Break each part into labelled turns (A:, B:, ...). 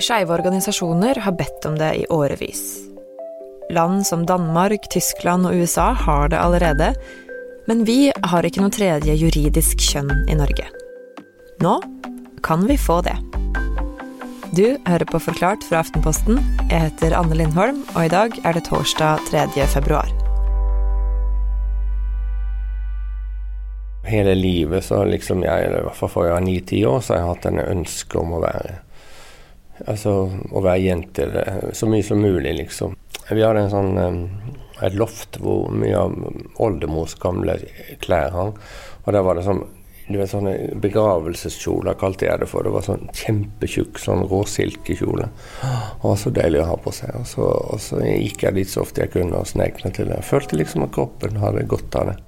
A: Skeive organisasjoner har bedt om det i årevis. Land som Danmark, Tyskland og USA har det allerede, men vi har ikke noe tredje juridisk kjønn i Norge. Nå kan vi få det. Du hører på Forklart fra Aftenposten. Jeg heter Anne Lindholm, og i dag er det torsdag 3. februar.
B: Hele livet så liksom jeg, i hvert fall for jeg var ni-ti år, så har jeg hatt denne ønsket om å være Altså å være jente så mye som mulig, liksom. Vi en sånn et loft hvor mye av oldemors gamle klær hang. Og der var det sånn du vet, sånne begravelseskjoler, kalte jeg det for. Det var sånn kjempetjukk sånn råsilkekjole. Var så deilig å ha på seg. Og så, og så gikk jeg dit så ofte jeg kunne og snek meg til det. Jeg følte liksom at kroppen hadde godt av det.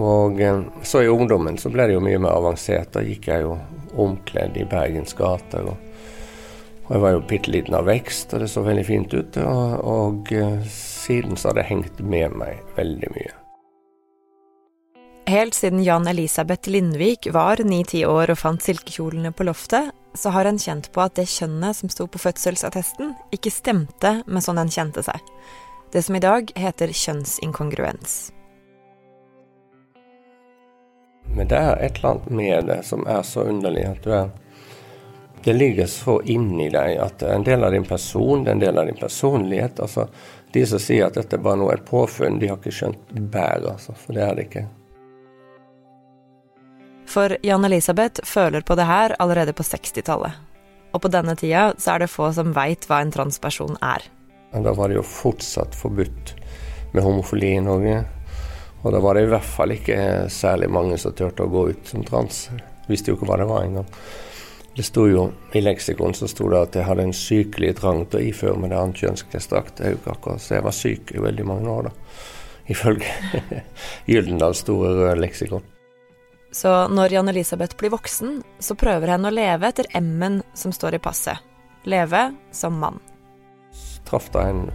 B: Og så i ungdommen så ble det jo mye mer avansert. Da gikk jeg jo omkledd i Bergens gater. Og, og jeg var jo bitte liten av vekst, og det så veldig fint ut. Og, og siden så har det hengt med meg veldig mye.
A: Helt siden Jan Elisabeth Lindvik var ni-ti år og fant silkekjolene på loftet, så har en kjent på at det kjønnet som sto på fødselsattesten, ikke stemte med sånn en kjente seg. Det som i dag heter kjønnsinkongruens.
B: Men det er et eller annet med det som er så underlig at du er Det ligger så inni deg at en del av din person, er en del av din personlighet. altså De som sier at dette bare er et påfunn, de har ikke skjønt bæret, altså. For det er det ikke.
A: For Jan Elisabeth føler på det her allerede på 60-tallet. Og på denne tida så er det få som veit hva en transperson er.
B: Da var det jo fortsatt forbudt med homofili i Norge. Og da var det i hvert fall ikke særlig mange som turte å gå ut som trans. Visste jo ikke hva det var engang. Det sto jo I leksikon så sto det at jeg hadde en sykelig trang til å iføre meg det annet akkurat Så jeg var syk i veldig mange år, da. Ifølge Gyldendals store røde leksikon.
A: Så når Jan Elisabeth blir voksen, så prøver hun å leve etter M-en som står i passet. Leve som mann.
B: Traff da en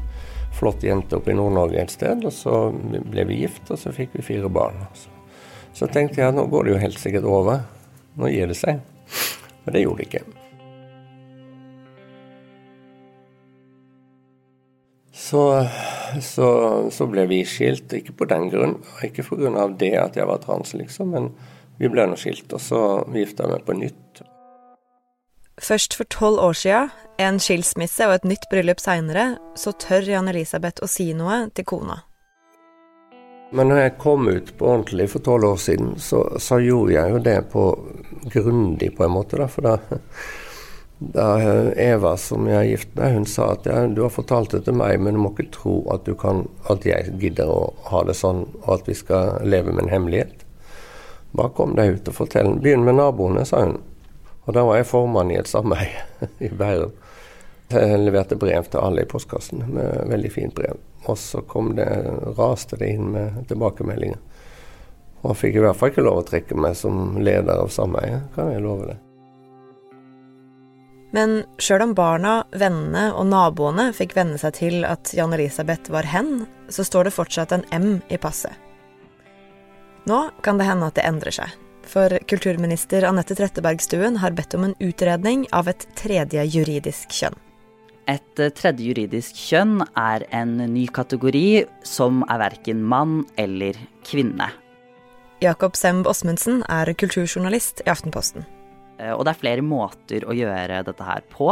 B: flott jente oppe i Nord-Norge et sted, og så ble vi gift, og så fikk vi fire barn. Så, så tenkte jeg at nå går det jo helt sikkert over. Nå gir det seg. Men det gjorde det ikke. Så, så, så ble vi skilt, ikke på den grunn, ikke pga. det at jeg var trans, liksom, men vi ble nå skilt, og så gifta jeg meg på nytt.
A: Først for tolv år sia, en skilsmisse og et nytt bryllup seinere, så tør Jan Elisabeth å si noe til kona.
B: Men når jeg kom ut på ordentlig for tolv år siden, så, så, gjorde jeg jo det på grundig, på en måte. Da. For da, da Eva, som jeg er gift med, hun sa at ja, du har fortalt det til meg, men du må ikke tro at, du kan, at jeg gidder å ha det sånn, og at vi skal leve med en hemmelighet. Bare kom deg ut og fortell. Begynn med naboene, sa hun. Og da var jeg formann i et sameie i Bærum. Jeg leverte brev til alle i postkassen med veldig fint brev. Og så det, raste det inn med tilbakemeldinger. Og fikk i hvert fall ikke lov å trekke meg som leder av sameiet, kan jeg love det.
A: Men sjøl om barna, vennene og naboene fikk venne seg til at Jan Elisabeth var hen, så står det fortsatt en M i passet. Nå kan det hende at det endrer seg. For kulturminister Anette Trettebergstuen har bedt om en utredning av et tredje juridisk kjønn.
C: Et tredje juridisk kjønn er en ny kategori som er verken mann eller kvinne.
A: Jakob Semb Osmundsen er kulturjournalist i Aftenposten.
C: Eh, og det er flere måter å gjøre dette her på.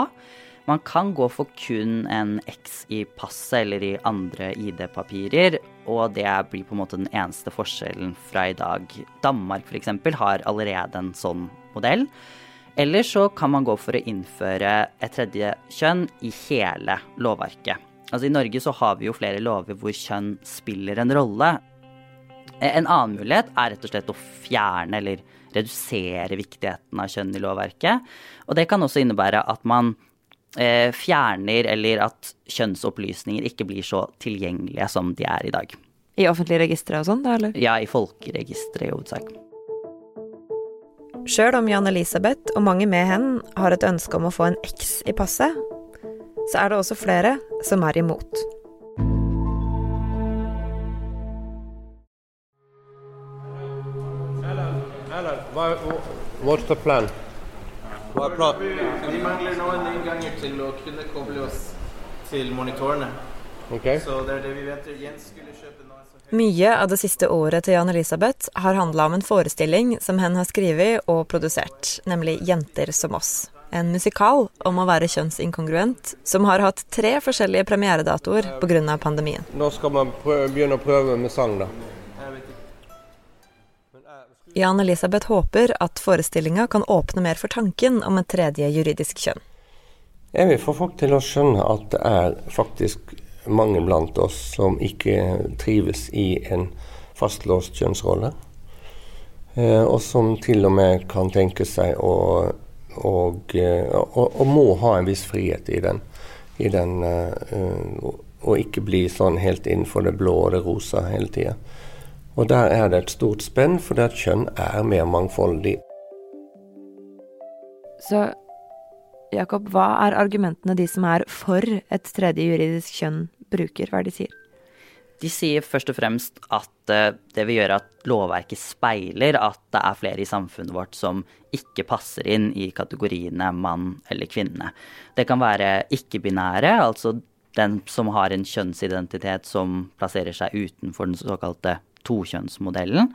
C: Man kan gå for kun en X i passet eller i andre ID-papirer, og det blir på en måte den eneste forskjellen fra i dag. Danmark f.eks. har allerede en sånn modell. Eller så kan man gå for å innføre et tredje kjønn i hele lovverket. Altså I Norge så har vi jo flere lover hvor kjønn spiller en rolle. En annen mulighet er rett og slett å fjerne eller redusere viktigheten av kjønn i lovverket. Og det kan også innebære at man fjerner eller at kjønnsopplysninger ikke blir så tilgjengelige som de er i dag.
A: I offentlige registre og sånn, da, eller?
C: Ja, i folkeregisteret i hovedsak.
A: Sjøl om Jan Elisabeth og mange med henne har et ønske om å få en X i passet, så er det også flere som er imot.
B: Ellen, what's the plan?
D: Vi mangler noen innganger til å kunne koble oss til monitorene.
B: Okay.
D: Så det er det vi venter. Jens skulle kjøpe noe
A: Mye av det siste året til Jan Elisabeth har handla om en forestilling som hen har skrevet og produsert, nemlig 'Jenter som oss'. En musikal om å være kjønnsinkongruent, som har hatt tre forskjellige premieredatoer pga. pandemien.
B: Nå skal man prøve, begynne å prøve med sang, da.
A: Jan Elisabeth håper at forestillinga kan åpne mer for tanken om et tredje juridisk kjønn.
B: Jeg vil få folk til å skjønne at det er faktisk mange blant oss som ikke trives i en fastlåst kjønnsrolle. Eh, og som til og med kan tenke seg å og, og, og må ha en viss frihet i den. I den eh, og ikke bli sånn helt innenfor det blå og det rosa hele tida. Og der er det et stort spenn, fordi at kjønn er mer mangfoldig.
A: Så Jakob, hva er argumentene de som er for et tredje juridisk kjønn, bruker? Hva er det de sier?
C: De sier først og fremst at eh, det vil gjøre at lovverket speiler at det er flere i samfunnet vårt som ikke passer inn i kategoriene mann eller kvinne. Det kan være ikke-binære, altså den som har en kjønnsidentitet som plasserer seg utenfor den såkalte tokjønnsmodellen.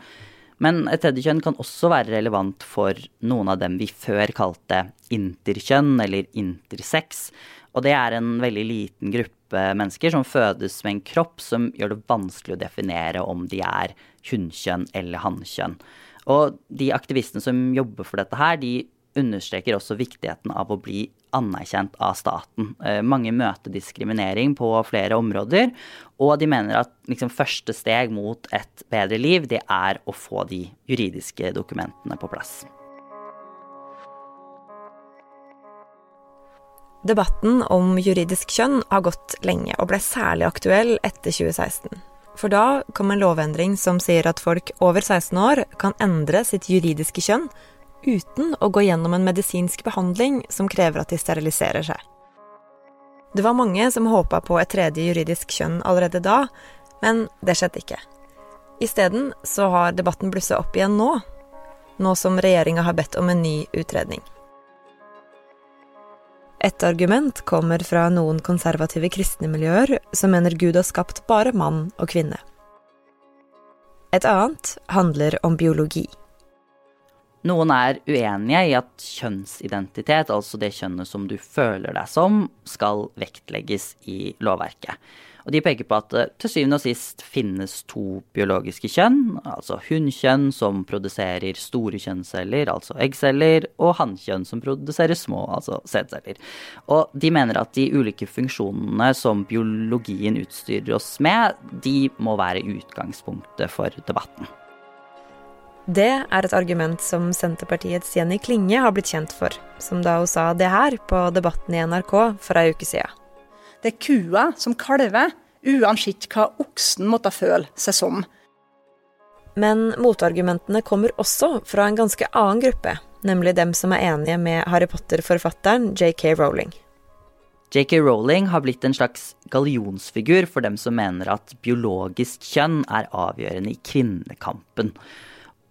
C: Men et tredje kjønn kan også være relevant for noen av dem vi før kalte interkjønn eller intersex. Og det er en veldig liten gruppe mennesker som fødes med en kropp som gjør det vanskelig å definere om de er hunnkjønn eller hannkjønn. Og de aktivistene som jobber for dette her, de understreker også viktigheten av å bli anerkjent av staten. Eh, mange møter diskriminering på flere områder, og de mener at liksom, første steg mot et bedre liv, det er å få de juridiske dokumentene på plass.
A: Debatten om juridisk kjønn har gått lenge, og ble særlig aktuell etter 2016. For da kom en lovendring som sier at folk over 16 år kan endre sitt juridiske kjønn uten å gå gjennom en medisinsk behandling som krever at de steriliserer seg. Det var mange som håpa på et tredje juridisk kjønn allerede da, men det skjedde ikke. Isteden så har debatten blussa opp igjen nå, nå som regjeringa har bedt om en ny utredning. Et argument kommer fra noen konservative kristne miljøer som mener Gud har skapt bare mann og kvinne. Et annet handler om biologi.
C: Noen er uenige i at kjønnsidentitet, altså det kjønnet som du føler deg som, skal vektlegges i lovverket. Og de peker på at det til syvende og sist finnes to biologiske kjønn, altså hunnkjønn som produserer store kjønnsceller, altså eggceller, og hannkjønn som produserer små, altså sædceller. Og de mener at de ulike funksjonene som biologien utstyrer oss med, de må være utgangspunktet for debatten.
A: Det er et argument som Senterpartiets Jenny Klinge har blitt kjent for, som da hun sa det her på Debatten i NRK for ei uke siden.
E: Det er kua som kalver, uansett hva oksen måtte føle seg som.
A: Men motargumentene kommer også fra en ganske annen gruppe, nemlig dem som er enige med Harry Potter-forfatteren JK Rowling.
C: JK Rowling har blitt en slags gallionsfigur for dem som mener at biologisk kjønn er avgjørende i kvinnekampen.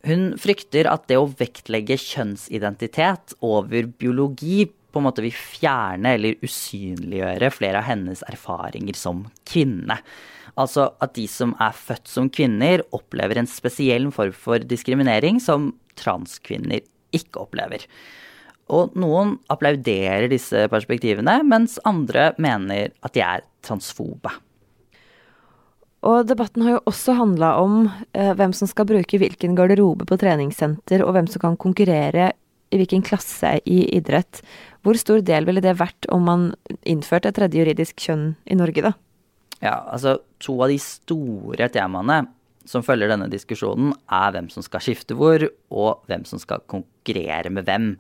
C: Hun frykter at det å vektlegge kjønnsidentitet over biologi på en måte vil fjerne eller usynliggjøre flere av hennes erfaringer som kvinne. Altså at de som er født som kvinner, opplever en spesiell form for diskriminering som transkvinner ikke opplever. Og noen applauderer disse perspektivene, mens andre mener at de er transfobe.
A: Og debatten har jo også handla om eh, hvem som skal bruke hvilken garderobe på treningssenter, og hvem som kan konkurrere i hvilken klasse i idrett. Hvor stor del ville det vært om man innførte et tredje juridisk kjønn i Norge, da?
C: Ja, altså to av de store temaene som følger denne diskusjonen, er hvem som skal skifte hvor, og hvem som skal konkurrere med hvem.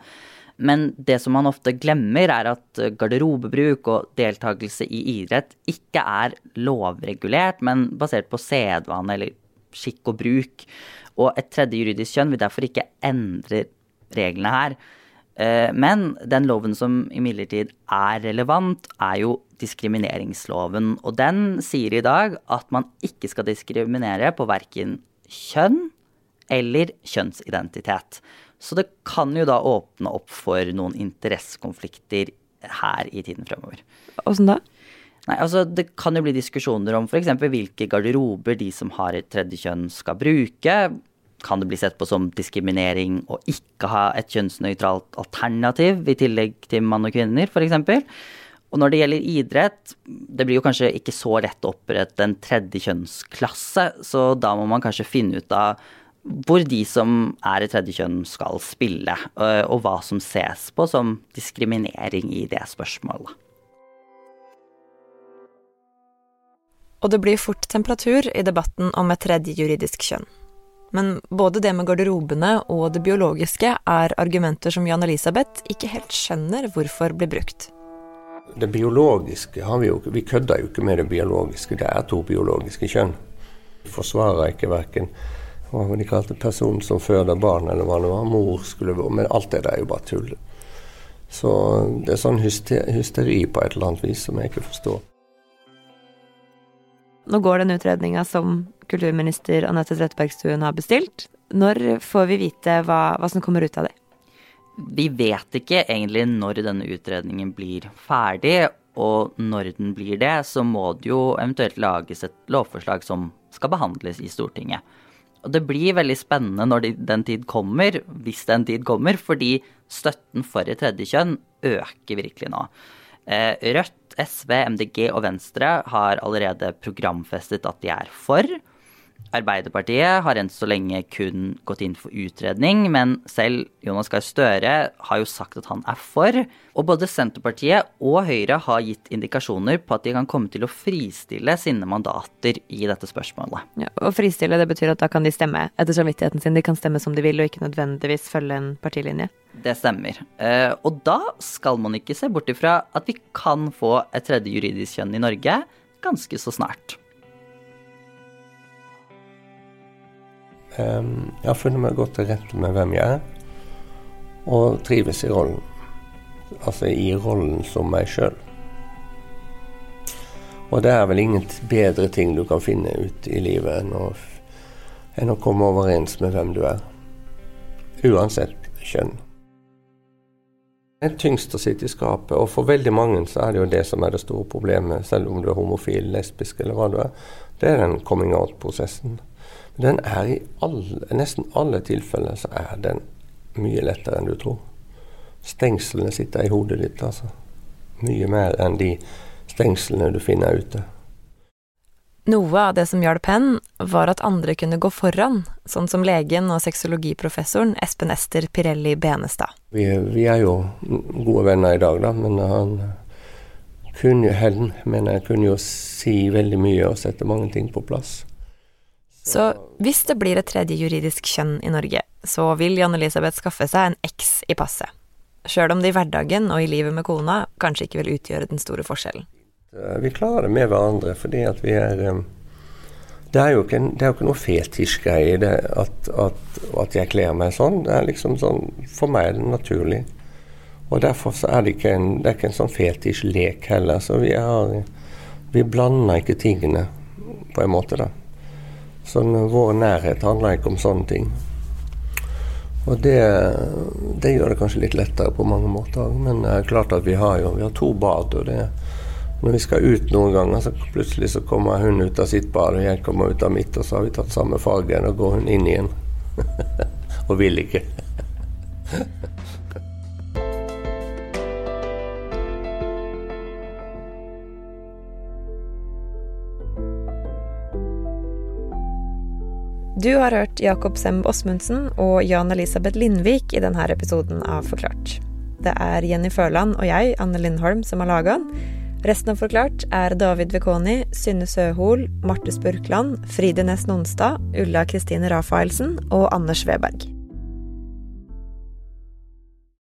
C: Men det som man ofte glemmer, er at garderobebruk og deltakelse i idrett ikke er lovregulert, men basert på sedvane eller skikk og bruk. Og et tredje juridisk kjønn vil derfor ikke endre reglene her. Eh, men den loven som imidlertid er relevant, er jo diskrimineringsloven. Og den sier i dag at man ikke skal diskriminere på verken kjønn eller kjønnsidentitet. Så det kan jo da åpne opp for noen interessekonflikter her i tiden fremover.
A: Åssen da?
C: Nei, altså Det kan jo bli diskusjoner om f.eks. hvilke garderober de som har et tredje kjønn skal bruke. Kan det bli sett på som diskriminering å ikke ha et kjønnsnøytralt alternativ i tillegg til mann og kvinner, f.eks.? Og når det gjelder idrett, det blir jo kanskje ikke så lett å opprette en tredje kjønnsklasse, så da må man kanskje finne ut av hvor de som er i tredje kjønn skal spille, og hva som ses på som diskriminering i det spørsmålet.
A: Og det blir fort temperatur i debatten om et tredje juridisk kjønn. Men både det med garderobene og det biologiske er argumenter som Jan Elisabeth ikke helt skjønner hvorfor blir brukt.
B: Det biologiske har vi jo Vi kødder jo ikke med det biologiske. Det er to biologiske kjønn. Vi forsvarer ikke verken hva de kalte personen som føder barn, eller hva det var. Mor skulle være Men alt det der er jo bare tull. Så det er sånn hysteri på et eller annet vis som jeg ikke forstår.
A: Nå går den utredninga som kulturminister Anette Trettebergstuen har bestilt. Når får vi vite hva, hva, som kommer ut av det?
C: Vi vet ikke egentlig når denne utredningen blir ferdig. Og når den blir det, så må det jo eventuelt lages et lovforslag som skal behandles i Stortinget. Og det blir veldig spennende når den tid kommer, hvis den tid kommer, fordi støtten for et tredje kjønn øker virkelig nå. Eh, Rødt SV, MDG og Venstre har allerede programfestet at de er for. Arbeiderpartiet har enn så lenge kun gått inn for utredning, men selv Jonas Gahr Støre har jo sagt at han er for. Og både Senterpartiet og Høyre har gitt indikasjoner på at de kan komme til å fristille sine mandater i dette spørsmålet.
A: Ja, og fristille, det betyr at da kan de stemme etter samvittigheten sin. De kan stemme som de vil, og ikke nødvendigvis følge en partilinje.
C: Det stemmer. Eh, og da skal man ikke se bort ifra at vi kan få et tredje juridisk kjønn i Norge ganske så snart.
B: Jeg har funnet meg godt til rette med hvem jeg er, og trives i rollen. Altså i rollen som meg sjøl. Og det er vel ingen bedre ting du kan finne ut i livet enn å, enn å komme overens med hvem du er. Uansett kjønn. Det er tyngst å sitte i skapet, og for veldig mange så er det jo det som er det store problemet, selv om du er homofil, lesbisk eller hva du er. Det er den coming out-prosessen. Den er i alle, nesten alle tilfeller så er den mye lettere enn du tror. Stengslene sitter i hodet ditt, altså. Mye mer enn de stengslene du finner ute.
A: Noe av det som hjalp hen, var at andre kunne gå foran, sånn som legen og sexologiprofessoren Espen Ester Pirelli Benestad.
B: Vi, vi, er jo gode venner i dag, da, men han kunne, hen, mener jeg, kunne jo si veldig mye og sette mange ting på plass.
A: Så hvis det blir et tredje juridisk kjønn i Norge, så vil Jan Elisabeth skaffe seg en X i passet. Sjøl om det i hverdagen og i livet med kona kanskje ikke vil utgjøre den store forskjellen.
B: Vi klarer det med hverandre fordi at vi er eh, Det er jo ikke, det er jo ikke noe fetisjgreie i det at, at, at, jeg kler meg sånn. Det er liksom sånn For meg er det naturlig. Og derfor er det ikke en, det ikke en sånn fetisjlek heller. Så vi, er, vi blander ikke tingene på en måte, da. Sånn, vår nærhet handler ikke om sånne ting. Og det, det, gjør det kanskje litt lettere på mange måter. Men det er klart at vi har jo vi har to bad. og det når vi skal ut noen ganger, så plutselig så kommer hun ut av sitt bad, og jeg kommer ut av mitt, og så har vi tatt samme farge. og går hun inn igjen. og vil ikke.
A: Du har hørt Jakob Semb Osmundsen og Jan Elisabeth Lindvik i denne episoden av Forklart. Det er Jenny Førland og jeg, Anne Lindholm, som har laga den. Resten av Forklart er David Vekoni, Synne Søhol, Marte Spurkland, Fride Næss Nonstad, Ulla Kristine Rafaelsen og Anders Weberg.